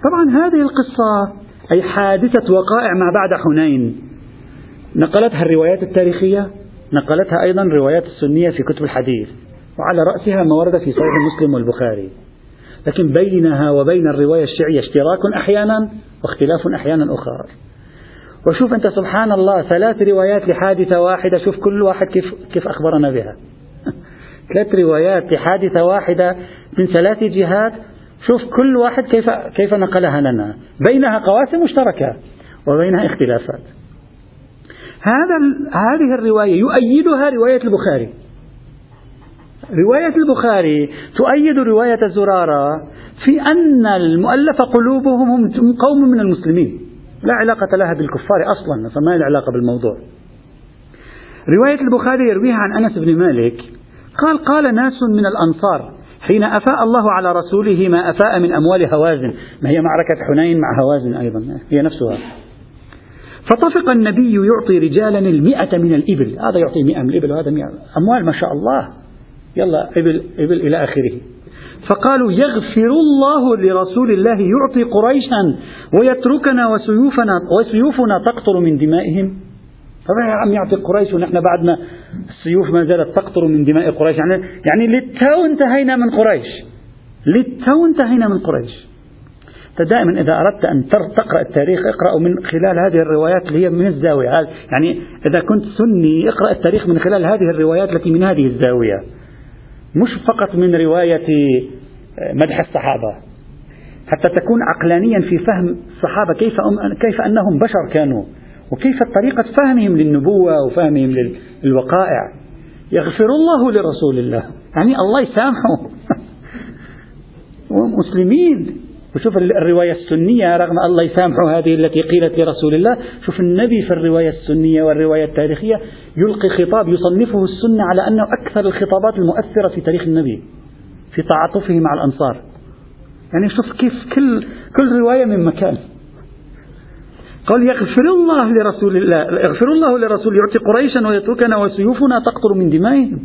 طبعا هذه القصة أي حادثة وقائع ما بعد حنين. نقلتها الروايات التاريخية نقلتها أيضا الروايات السنية في كتب الحديث وعلى رأسها ما ورد في صحيح مسلم والبخاري. لكن بينها وبين الرواية الشيعية اشتراك أحيانا واختلاف أحيانا أخر. وشوف أنت سبحان الله ثلاث روايات لحادثة واحدة شوف كل واحد كيف, كيف أخبرنا بها. ثلاث روايات لحادثة واحدة من ثلاث جهات شوف كل واحد كيف كيف نقلها لنا. بينها قواسم مشتركة وبينها اختلافات. هذا هذه الرواية يؤيدها رواية البخاري. رواية البخاري تؤيد رواية زرارة في أن المؤلف قلوبهم هم قوم من المسلمين. لا علاقة لها بالكفار أصلا فما لها علاقة بالموضوع. رواية البخاري يرويها عن أنس بن مالك قال قال ناس من الأنصار حين أفاء الله على رسوله ما أفاء من أموال هوازن. ما هي معركة حنين مع هوازن أيضا. هي نفسها. فطفق النبي يعطي رجالا المئة من الإبل. هذا يعطي مئة من الإبل وهذا مئة. أموال ما شاء الله. يلا إبل, إبل إلى آخره. فقالوا يغفر الله لرسول الله يعطي قريشا ويتركنا وسيوفنا وسيوفنا تقطر من دمائهم. طبعا يا عم يعطي قريش ونحن بعدنا السيوف ما زالت تقطر من دماء قريش. يعني يعني للتو انتهينا من قريش. للتو انتهينا من قريش. فدائما إذا أردت أن تقرأ التاريخ اقرأ من خلال هذه الروايات اللي هي من الزاوية. يعني إذا كنت سني اقرأ التاريخ من خلال هذه الروايات التي من هذه الزاوية. مش فقط من رواية آه، مدح الصحابة. حتى تكون عقلانيا في فهم الصحابة كيف كيف أنهم بشر كانوا. وكيف طريقة فهمهم للنبوة وفهمهم للوقائع. يغفر الله لرسول الله. يعني الله يسامحه. ومسلمين وشوف الرواية السنية رغم الله يسامحه هذه التي قيلت لرسول الله. شوف النبي في الرواية السنية والرواية التاريخية يلقي خطاب يصنفه السنة على أنه أكثر الخطابات المؤثرة في تاريخ النبي في تعاطفه مع الأنصار. يعني شوف كيف كل كل رواية من مكان. قال يغفر الله لرسول الله يغفر الله لرسول يعطي قريشا ويتركنا وسيوفنا تقطر من دمائهم.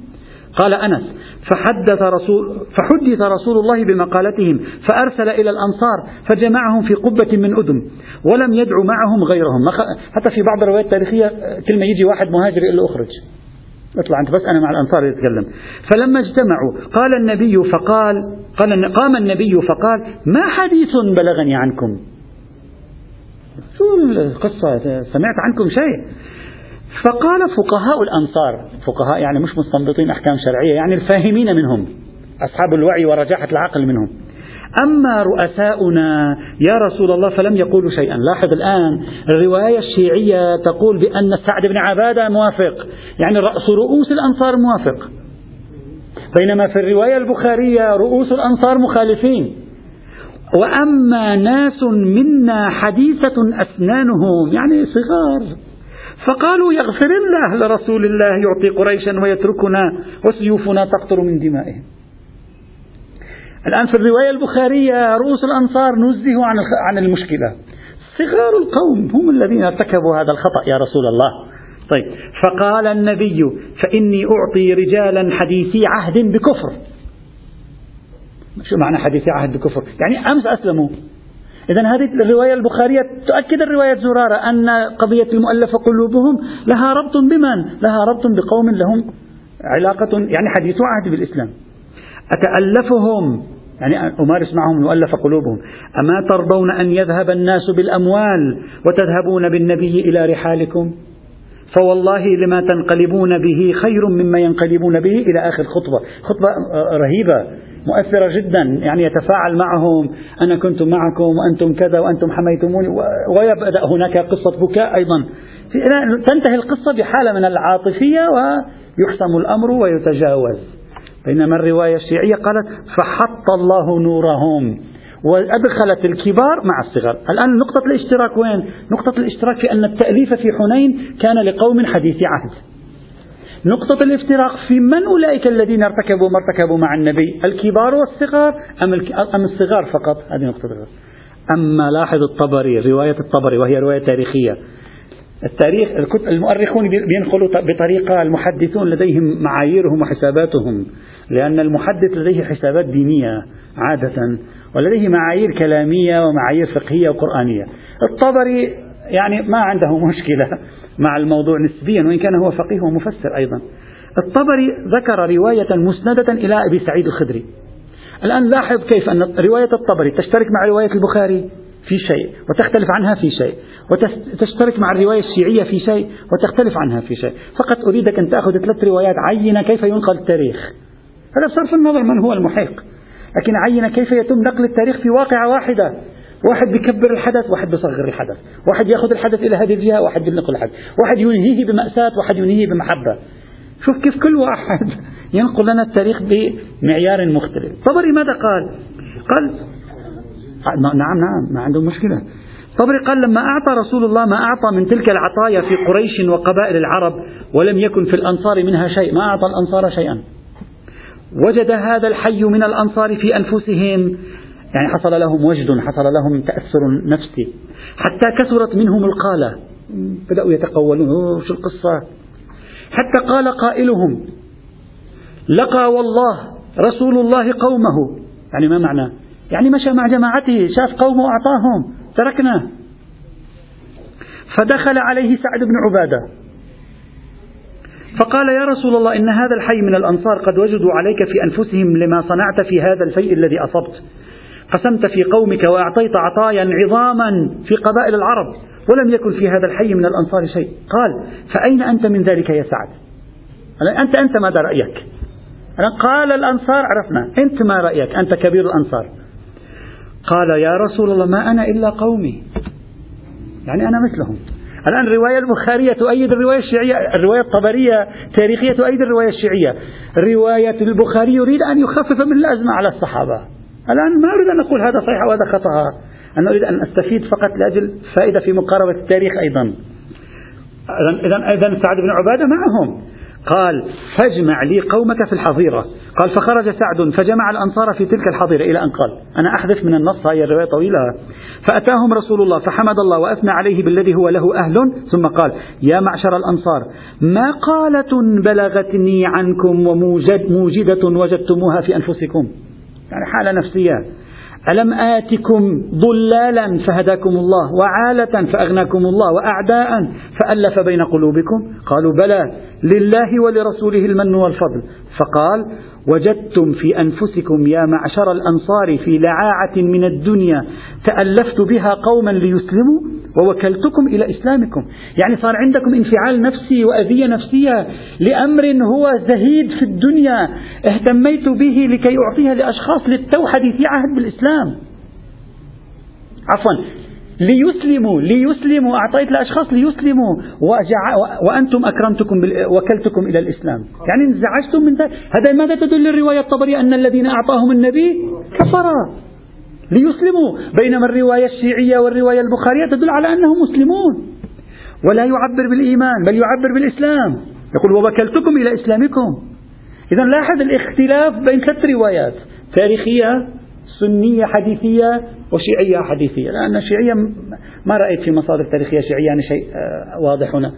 قال أنس فحدث رسول فحدث رسول الله بمقالتهم فأرسل إلى الأنصار فجمعهم في قبة من أدم ولم يدعو معهم غيرهم. حتى في بعض الروايات التاريخية كل ما يجي واحد مهاجر إلا أخرج. اطلع أنت بس أنا مع الأنصار يتكلم. فلما اجتمعوا قال النبي فقال قال قام النبي فقال ما حديث بلغني عنكم؟ شو القصة سمعت عنكم شيء. فقال فقهاء الأنصار فقهاء يعني مش مستنبطين أحكام شرعية يعني الفاهمين منهم أصحاب الوعي ورجاحة العقل منهم. أما رؤساؤنا يا رسول الله فلم يقولوا شيئا. لاحظ الآن الرواية الشيعية تقول بأن سعد بن عبادة موافق يعني رأس رؤوس الأنصار موافق. بينما في الرواية البخارية رؤوس الأنصار مخالفين. وأما ناس منا حديثة أسنانهم يعني صغار. فقالوا يغفر الله لرسول الله يعطي قريشا ويتركنا وسيوفنا تقطر من دمائهم. الآن في الرواية البخارية رؤوس الأنصار نزهوا عن عن المشكلة. صغار القوم هم الذين ارتكبوا هذا الخطأ يا رسول الله. طيب فقال النبي فإني أعطي رجالا حديثي عهد بكفر. شو معنى حديثي عهد بكفر يعني أمس أسلموا. إذا هذه الرواية البخارية تؤكد الرواية زرارة أن قضية المؤلفة قلوبهم لها ربط بمن؟ لها ربط بقوم لهم علاقة يعني حديث عهد بالإسلام. أتألفهم يعني أمارس معهم مؤلف قلوبهم أما ترضون أن يذهب الناس بالأموال وتذهبون بالنبي إلى رحالكم؟ فوالله لما تنقلبون به خير مما ينقلبون به إلى آخر خطبة. خطبة رهيبة. مؤثرة جدا يعني يتفاعل معهم أنا كنت معكم وأنتم كذا وأنتم حميتموني ويبدأ هناك قصة بكاء أيضا. تنتهي القصة بحالة من العاطفية ويحسم الأمر ويتجاوز. بينما الرواية الشيعية قالت فحط الله نورهم وأدخلت الكبار مع الصغار. الآن نقطة الاشتراك وين؟ نقطة الاشتراك في أن التأليف في حنين كان لقوم حديث عهد. نقطة الافتراق في من أولئك الذين ارتكبوا ما ارتكبوا مع النبي؟ الكبار والصغار؟ أم, أم الصغار فقط؟ هذه نقطة. أما لاحظ الطبري رواية الطبري وهي رواية تاريخية. التاريخ المؤرخون بينقلوا بطريقة المحدثون لديهم معاييرهم وحساباتهم لأن المحدث لديه حسابات دينية عادة ولديه معايير كلامية ومعايير فقهية وقرآنية. الطبري يعني ما عنده مشكلة مع الموضوع نسبيا وإن كان هو فقيه ومفسر أيضا. الطبري ذكر رواية مسندة إلى أبي سعيد الخدري. الآن لاحظ كيف أن رواية الطبري تشترك مع رواية البخاري في شيء وتختلف عنها في شيء وتشترك مع الرواية الشيعية في شيء وتختلف عنها في شيء. فقط أريدك أن تأخذ ثلاث روايات عينة كيف ينقل التاريخ. هذا صرف النظر من هو المحيق. لكن عينة كيف يتم نقل التاريخ في واقعة واحدة؟ واحد بيكبر الحدث واحد بيصغر الحدث. واحد ياخذ الحدث إلى هذه الجهة واحد ينقل الحدث. واحد ينهيه بمأساة واحد ينهيه بمحبة. شوف كيف كل واحد ينقل لنا التاريخ بمعيار مختلف. طبري ماذا قال؟ قال نعم نعم ما عنده مشكلة. طبري قال لما أعطى رسول الله ما أعطى من تلك العطايا في قريش وقبائل العرب ولم يكن في الأنصار منها شيء. ما أعطى الأنصار شيئا. وجد هذا الحي من الأنصار في أنفسهم يعني حصل لهم وجد حصل لهم تأثر نفسي. حتى كثرت منهم القالة. بدأوا يتقولون شو القصة؟ حتى قال قائلهم لقى والله رسول الله قومه. يعني ما معنى؟ يعني مشى مع جماعته شاف قومه أعطاهم تركنا. فدخل عليه سعد بن عبادة. فقال يا رسول الله إن هذا الحي من الأنصار قد وجدوا عليك في أنفسهم لما صنعت في هذا الفيء الذي أصبت. قسمت في قومك وأعطيت عطايا عظاما في قبائل العرب ولم يكن في هذا الحي من الأنصار شيء. قال فأين أنت من ذلك يا سعد؟ أنت أنت ماذا رأيك؟ قال الأنصار عرفنا. أنت ما رأيك؟ أنت كبير الأنصار. قال يا رسول الله ما أنا إلا قومي. يعني أنا مثلهم. الآن الرواية البخارية تؤيد الرواية الشيعية الرواية الطبرية تاريخية تؤيد الرواية الشيعية. رواية البخاري يريد أن يخفف من الأزمة على الصحابة. الآن ما أريد أن أقول هذا صحيح وهذا خطأ. أنا أريد أن أستفيد فقط لأجل فائدة في مقاربة التاريخ أيضا. إذا إذا سعد بن عبادة معهم. قال فاجمع لي قومك في الحظيرة. قال فخرج سعد فجمع الأنصار في تلك الحظيرة. إلى أن قال أنا أحذف من النص هذه الرواية طويلة. فأتاهم رسول الله فحمد الله وأثنى عليه بالذي هو له أهل. ثم قال يا معشر الأنصار ما قالة بلغتني عنكم وموجدة وجدتموها في أنفسكم؟ يعني حالة نفسية. ألم آتكم ضلالا فهداكم الله وعالة فأغناكم الله وأعداء فألف بين قلوبكم؟ قالوا بلى لله ولرسوله المن والفضل. فقال وجدتم في أنفسكم يا معشر الأنصار في لعاعة من الدنيا تألفت بها قوما ليسلموا؟ ووكلتكم إلى إسلامكم. يعني صار عندكم انفعال نفسي وأذية نفسية لأمر هو زهيد في الدنيا اهتميت به لكي أعطيها لأشخاص للتو حديثي عهد بالإسلام. عفوا. ليسلموا ليسلموا. أعطيت لأشخاص ليسلموا. وأنتم أكرمتكم وكلتكم إلى الإسلام. يعني انزعجتم من ذلك. هذا ماذا تدل الرواية الطبرية أن الذين أعطاهم النبي كفرا؟ ليسلموا بينما الرواية الشيعية والرواية البخارية تدل على أنهم مسلمون. ولا يعبر بالإيمان بل يعبر بالإسلام. يقول ووكلتكم إلى إسلامكم. إذا لاحظ الاختلاف بين ثلاث روايات تاريخية سنية حديثية وشيعية حديثية. لأن الشيعية ما رأيت في مصادر تاريخية شيعية يعني شيء آه، واضح هنا.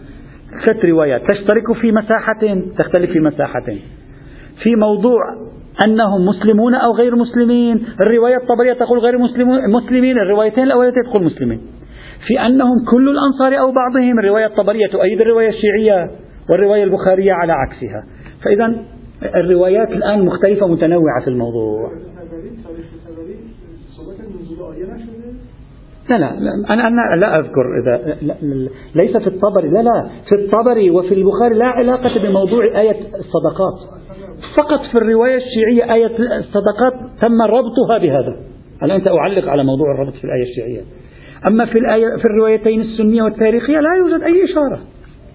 ثلاث روايات تشترك في مساحة تختلف في مساحة في موضوع أنهم مسلمون أو غير مسلمين. الرواية الطبرية تقول غير مسلمين الروايتين الأوليتين تقول مسلمين. في أنهم كل الأنصار أو بعضهم الرواية الطبرية تؤيد الرواية الشيعية والرواية البخارية على عكسها. فإذا الروايات الآن مختلفة متنوعة في الموضوع. لا لا أنا أنا لا أذكر إذا ليس في الطبري لا لا في الطبري وفي البخاري لا علاقة بموضوع آية الصدقات. فقط في الرواية الشيعية آية الصدقات تم ربطها بهذا. الآن سأعلق على موضوع الربط في الآية الشيعية. أما في الآية في الروايتين السنية والتاريخية لا يوجد أي إشارة.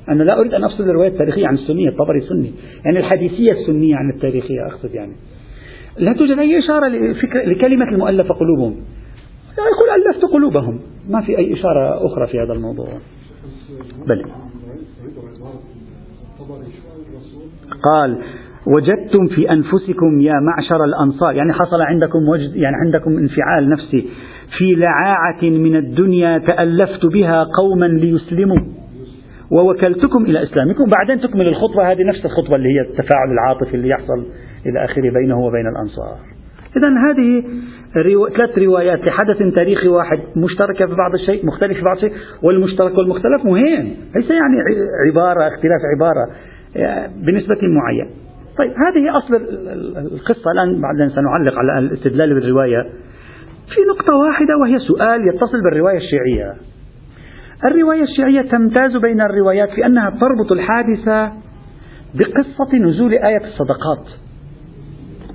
أنا لا أريد أن أفصل الرواية التاريخية عن السنية الطبري سني. يعني الحديثية السنية عن التاريخية أقصد يعني. لا توجد أي إشارة لكلمة المؤلفة قلوبهم. يقول ألفت قلوبهم. ما في أي إشارة أخرى في هذا الموضوع. بل قال وجدتم في أنفسكم يا معشر الأنصار يعني حصل عندكم وجد يعني عندكم انفعال نفسي في لعاعة من الدنيا تألفت بها قوما ليسلموا. ووكلتكم إلى إسلامكم. بعدين تكمل الخطبة هذه نفس الخطبة اللي هي التفاعل العاطفي اللي يحصل إلى آخره بينه وبين الأنصار. إذا هذه ريو... ثلاث روايات لحدث تاريخي واحد مشتركة في بعض الشيء مختلف في بعض الشيء والمشترك والمختلف مهم ليس يعني عبارة اختلاف عبارة بنسبة معينة. طيب هذه أصل القصة الآن بعدين سنعلق على الاستدلال بالرواية. في نقطة واحدة وهي سؤال يتصل بالرواية الشيعية. الرواية الشيعية تمتاز بين الروايات في أنها تربط الحادثة بقصة نزول آية الصدقات.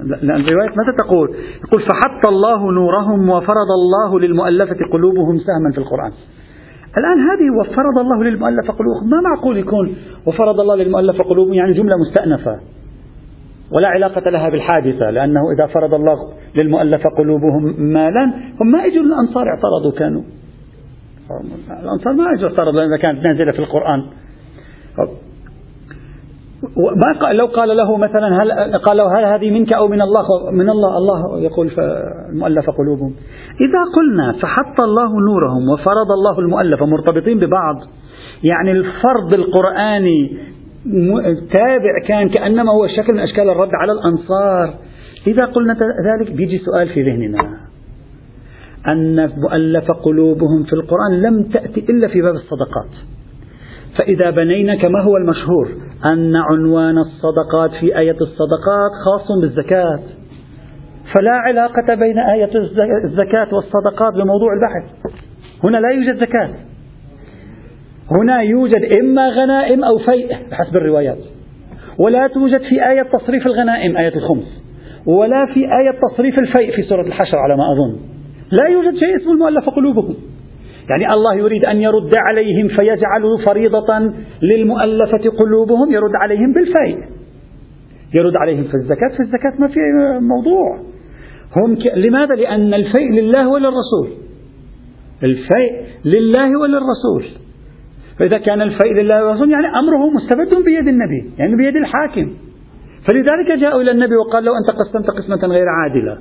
لأن الرواية ماذا تقول؟ يقول فحط الله نورهم وفرض الله للمؤلفة قلوبهم سهما في القرآن. الآن هذه وفرض الله للمؤلفة قلوبهم ما معقول يكون وفرض الله للمؤلفة قلوبهم؟ يعني جملة مستأنفة. ولا علاقة لها بالحادثة لأنه إذا فرض الله للمؤلفة قلوبهم مالا هم ما اجوا الأنصار اعترضوا كانوا. الأنصار ما اجوا اعترضوا إذا كانت نازلة في القرآن. ما لو قال له مثلا هل قال له هل هذه منك أو من الله؟ من الله. الله يقول المؤلف قلوبهم. إذا قلنا فحط الله نورهم وفرض الله المؤلفه مرتبطين ببعض. يعني الفرض القرآني تابع كان كأنما هو شكل من أشكال الرد على الأنصار. إذا قلنا ذلك بيجي سؤال في ذهننا. أن مؤلف قلوبهم في القرآن لم تأتي إلا في باب الصدقات. فإذا بنينا كما هو المشهور؟ أن عنوان الصدقات في آية الصدقات خاص بالزكاة. فلا علاقة بين آية الزكاة والصدقات بموضوع البحث. هنا لا يوجد زكاة. هنا يوجد إما غنائم أو فيء بحسب الروايات. ولا توجد في آية تصريف الغنائم آية الخمس. ولا في آية تصريف الفيء في سورة الحشر على ما أظن. لا يوجد شيء اسمه المؤلف قلوبهم يعني الله يريد أن يرد عليهم فيجعل فريضة للمؤلفة قلوبهم يرد عليهم بالفيء يرد عليهم في الزكاة في الزكاة ما في موضوع. هم ك... لماذا؟ لأن الفيء لله وللرسول. الفيء لله وللرسول. فإذا كان الفيء لله والرسول يعني أمره مستبد بيد النبي يعني بيد الحاكم. فلذلك جاءوا إلى النبي وقال لو أنت قسمت قسمة غير عادلة.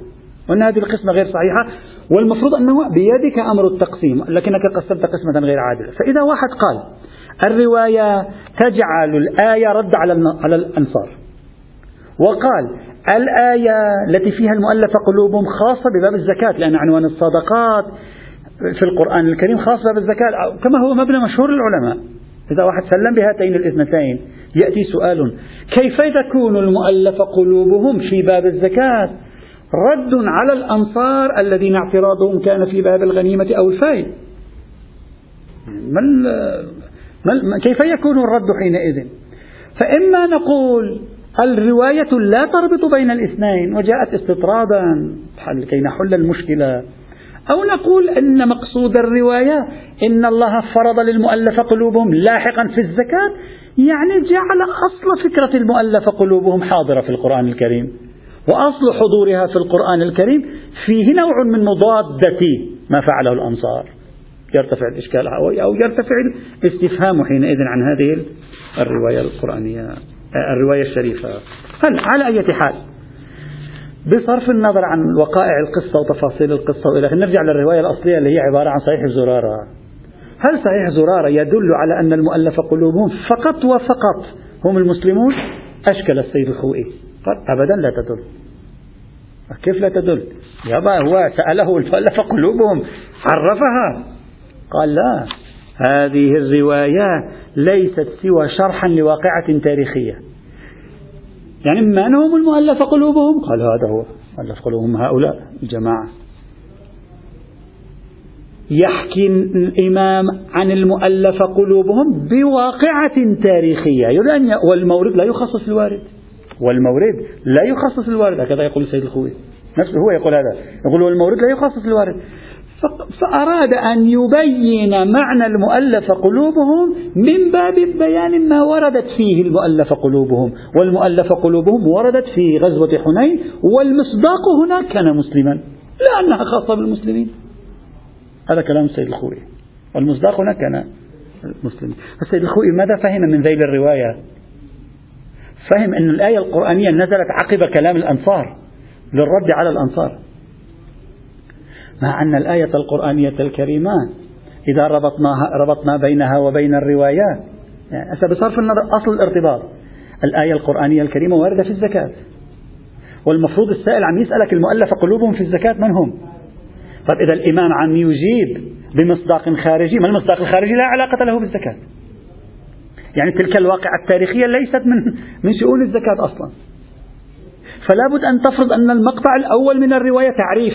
وأن هذه القسمة غير صحيحة والمفروض أنه بيدك أمر التقسيم لكنك قسمت قسمة غير عادلة. فإذا واحد قال الرواية تجعل الآية رد على على الأنصار. وقال الآية التي فيها المؤلفة قلوبهم خاصة بباب الزكاة لأن عنوان الصدقات في القرآن الكريم خاص بباب الزكاة كما هو مبنى مشهور للعلماء. إذا واحد سلم بهاتين الاثنتين يأتي سؤال كيف تكون المؤلفة قلوبهم في باب الزكاة؟ رد على الأنصار الذين اعتراضهم كان في باب الغنيمة أو الفيء ما كيف يكون الرد حينئذ؟ فإما نقول الرواية لا تربط بين الاثنين وجاءت استطرادا لكي نحل المشكلة؟ أو نقول أن مقصود الرواية إن الله فرض للمؤلف قلوبهم لاحقا في الزكاة يعني جعل أصل فكرة المؤلف قلوبهم حاضرة في القرآن الكريم. وأصل حضورها في القرآن الكريم فيه نوع من مضادة ما فعله الأنصار. يرتفع الإشكال أو يرتفع الاستفهام حينئذ عن هذه الرواية القرآنية الرواية الشريفة. هل على أي حال بصرف النظر عن وقائع القصة وتفاصيل القصة وإلى آخره نرجع للرواية الأصلية اللي هي عبارة عن صحيح زرارة. هل صحيح زرارة يدل على أن المؤلف قلوبهم فقط وفقط هم المسلمون؟ أشكل السيد الخوئي. قال أبدا لا تدل. كيف لا تدل؟ يابا هو سأله المؤلف قلوبهم عرفها. قال لا هذه الرواية ليست سوى شرحا لواقعة تاريخية. يعني من هم المؤلف قلوبهم؟ قال هذا هو مؤلف قلوبهم هؤلاء الجماعة. يحكي الإمام عن المؤلف قلوبهم بواقعة تاريخية. والمورد لا يخصص الوارد. والمورد لا يخصص الوارد. هكذا يقول السيد الخوي. نفسه هو يقول هذا. يقول والمورد لا يخصص الوارد. فأراد أن يبين معنى المؤلف قلوبهم من باب بيان ما وردت فيه المؤلف قلوبهم. والمؤلف قلوبهم وردت في غزوة حنين والمصداق هناك كان مسلما لأنها خاصة بالمسلمين. هذا كلام السيد الخوئي والمصداق هناك كان مسلمين السيد الخوئي ماذا فهم من ذيل الرواية؟ فهم أن الآية القرآنية نزلت عقب كلام الأنصار للرد على الأنصار. مع أن الآية القرآنية الكريمة إذا ربطناها ربطنا بينها وبين الروايات. يعني بصرف النظر أصل الارتباط. الآية القرآنية الكريمة واردة في الزكاة. والمفروض السائل عم يسألك المؤلف قلوبهم في الزكاة من هم؟ طيب إذا الإمام عم يجيب بمصداق خارجي ما المصداق الخارجي لا علاقة له بالزكاة. يعني تلك الواقعة التاريخية ليست من من شؤون الزكاة أصلا. فلا بد أن تفرض أن المقطع الأول من الرواية تعريف.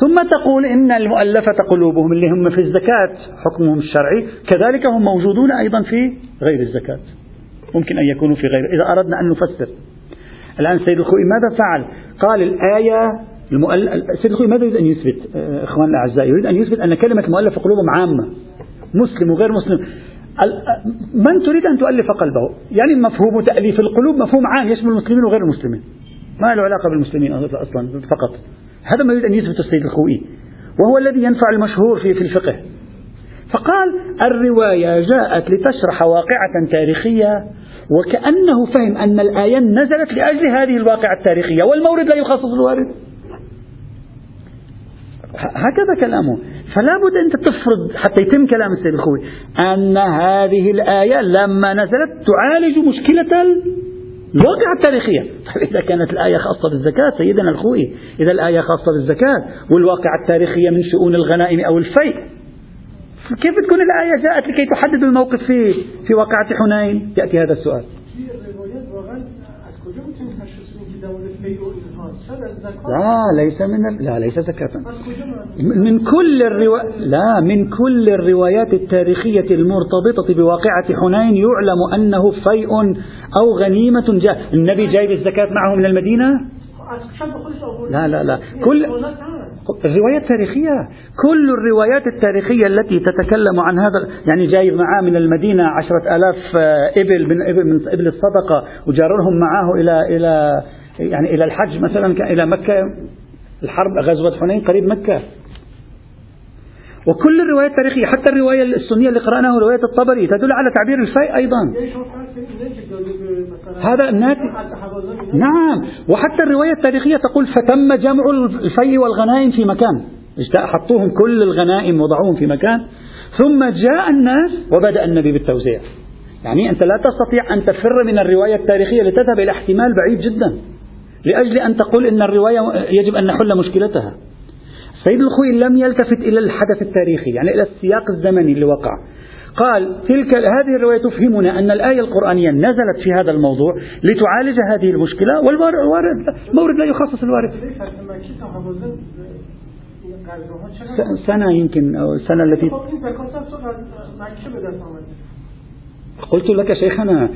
ثم تقول إن المؤلفة قلوبهم اللي هم في الزكاة حكمهم الشرعي كذلك هم موجودون أيضا في غير الزكاة. ممكن أن يكونوا في غير. إذا أردنا أن نفسر. الآن سيد الخوئي ماذا فعل؟ قال الآية المؤل... سيد الخوئي ماذا يريد أن يثبت إخواننا الأعزاء يريد أن يثبت أن كلمة مؤلف قلوبهم عامة. مسلم وغير مسلم. من تريد أن تؤلف قلبه؟ يعني مفهوم تأليف القلوب مفهوم عام يشمل المسلمين وغير المسلمين. ما له علاقة بالمسلمين أصلا فقط. هذا ما يريد أن يثبت السيد الخوئي. وهو الذي ينفع المشهور في في الفقه. فقال الرواية جاءت لتشرح واقعة تاريخية وكأنه فهم أن الآية نزلت لأجل هذه الواقعة التاريخية والمورد لا يخصص الوارد هكذا كلامه. فلا بد أنت تفرض حتى يتم كلام السيد الخوي أن هذه الآية لما نزلت تعالج مشكلة الواقعة التاريخية. طيب إذا كانت الآية خاصة بالزكاة سيدنا الخوي إذا الآية خاصة بالزكاة والواقعة التاريخية من شؤون الغنائم أو الفيء كيف تكون الآية جاءت لكي تحدد الموقف في في واقعة حنين؟ يأتي هذا السؤال. لا ليس من لا ليس زكاة. من كل الروا... لا من كل الروايات التاريخية المرتبطة بواقعة حنين يعلم أنه فيء أو غنيمة جاء النبي جايب الزكاة معه من المدينة؟ لا لا لا. كل الروايات التاريخية. كل الروايات التاريخية التي تتكلم عن هذا يعني جايب معاه من المدينة عشرة ألاف إبل من إبل من إبل الصدقة وجارهم معاه إلى إلى يعني إلى الحج مثلا إلى مكة الحرب غزوة حنين قريب مكة. وكل الروايات التاريخية حتى الرواية السنية اللي قرأناها رواية الطبري تدل على تعبير الفيء أيضا. هذا الناتج. نعم. وحتى الرواية التاريخية تقول فتم جمع الفيء والغنائم في مكان. حطوهم كل الغنائم وضعوهم في مكان. ثم جاء الناس وبدأ النبي بالتوزيع. يعني أنت لا تستطيع أن تفر من الرواية التاريخية لتذهب إلى احتمال بعيد جدا. لأجل أن تقول أن الرواية يجب أن نحل مشكلتها. سيد الخوي لم يلتفت إلى الحدث التاريخي يعني إلى السياق الزمني اللي وقع. قال تلك هذه الرواية تفهمنا أن الآية القرآنية نزلت في هذا الموضوع لتعالج هذه المشكلة والوارد مورد لا يخصص الوارد. سنة يمكن أو السنة التي قلت لك شيخنا.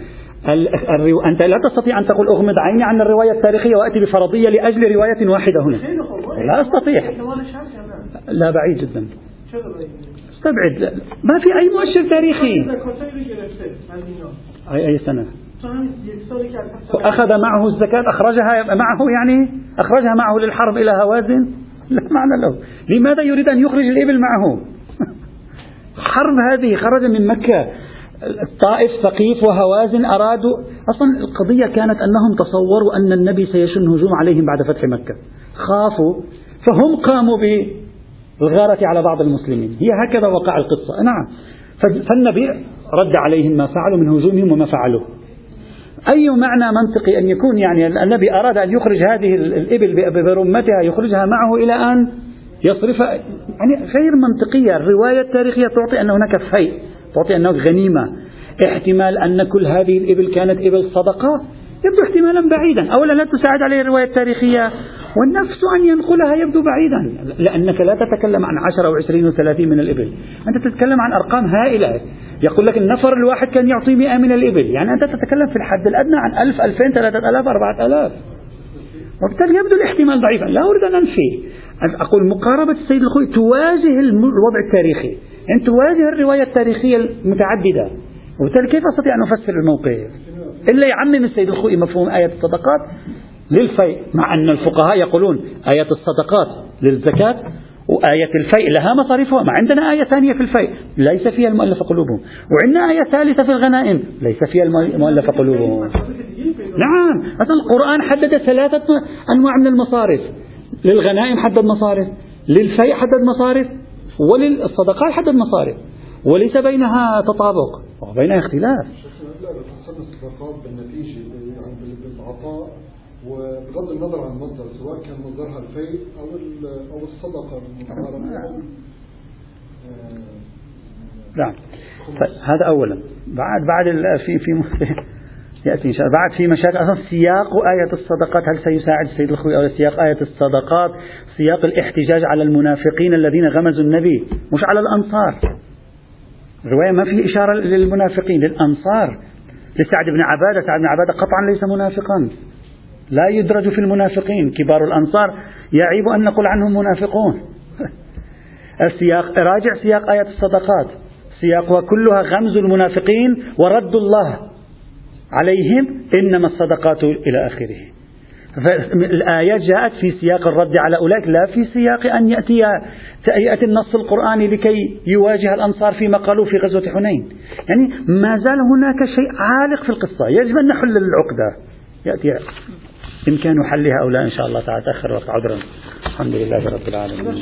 أنت لا تستطيع أن تقول أغمض عيني عن الرواية التاريخية وأتي بفرضية لأجل رواية واحدة هنا. لا أستطيع. لا بعيد جدا. استبعد. ما في أي مؤشر تاريخي. أي أي سنة؟ أخذ معه الزكاة أخرجها معه يعني؟ أخرجها معه للحرب إلى هوازن؟ لا معنى له. لماذا يريد أن يخرج الإبل معه؟ حرب هذه خرج من مكة. الطائف ثقيف وهوازن أرادوا أصلا القضية كانت أنهم تصوروا أن النبي سيشن هجوم عليهم بعد فتح مكة. خافوا فهم قاموا بالغارة على بعض المسلمين. هي هكذا وقع القصة. نعم. فالنبي رد عليهم ما فعلوا من هجومهم وما فعلوه. أي معنى منطقي أن يكون يعني النبي أراد أن يخرج هذه الإبل برمتها يخرجها معه إلى أن يصرف يعني غير منطقية. الرواية التاريخية تعطي أن هناك فيء. تعطي أنه غنيمة. احتمال أن كل هذه الإبل كانت إبل صدقة؟ يبدو احتمالا بعيدا. أولا لا تساعد عليه الرواية التاريخية. والنفس أن ينقلها يبدو بعيدا. لأنك لا تتكلم عن عشرة أو عشرين وثلاثين من الإبل. أنت تتكلم عن أرقام هائلة. يقول لك النفر الواحد كان يعطي مئة من الإبل. يعني أنت تتكلم في الحد الأدنى عن ألف ألفين ثلاثة ألاف أربعة ألاف. وبالتالي يبدو الاحتمال ضعيفا. لا أريد أن أنفي أقول مقاربة السيد الخوي تواجه الوضع التاريخي. يعني تواجه الرواية التاريخية المتعددة وبالتالي كيف أستطيع أن أفسر الموقف؟ إلا يعمم السيد الخوي مفهوم آية الصدقات للفيء مع أن الفقهاء يقولون آية الصدقات للزكاة وآية الفيء لها مصاريفها ما عندنا آية ثانية في الفيء ليس فيها المؤلفة قلوبهم. وعندنا آية ثالثة في الغنائم ليس فيها المؤلفة قلوبهم. نعم مثلا القرآن حدد ثلاثة أنواع من المصارف. للغنائم حدد مصارف للفيء حدد مصارف. وللصدقات حدد مصارف وليس بينها تطابق وبينها اختلاف. الصدقات بالنتيجة
يعني بالعطاء وبغض النظر عن المصدر سواء كان مصدرها الفيء أو أو الصدقة
نعم. هذا أولا. بعد بعد في في يأتي إن شاء الله. بعد في مشاكل أصلا سياق آية الصدقات هل سيساعد السيد الخوي أو سياق آية الصدقات؟ سياق الاحتجاج على المنافقين الذين غمزوا النبي مش على الأنصار. الرواية ما فيه إشارة للمنافقين للأنصار. لسعد بن عبادة سعد بن عبادة قطعا ليس منافقا. لا يدرج في المنافقين كبار الأنصار يعيب أن نقول عنهم منافقون. السياق راجع سياق آية الصدقات. سياق وكلها غمز المنافقين ورد الله. عليهم إنما الصدقات إلى آخره. الآيات جاءت في سياق الرد على أولئك لا في سياق أن يأتي يأتي النص القرآني لكي يواجه الأنصار فيما قالوا في غزوة حنين. يعني ما زال هناك شيء عالق في القصة. يجب أن نحل العقدة. يأتي إمكان حلها أو لا إن شاء الله تعالى. تأخر وقت عذرا. الحمد لله رب العالمين.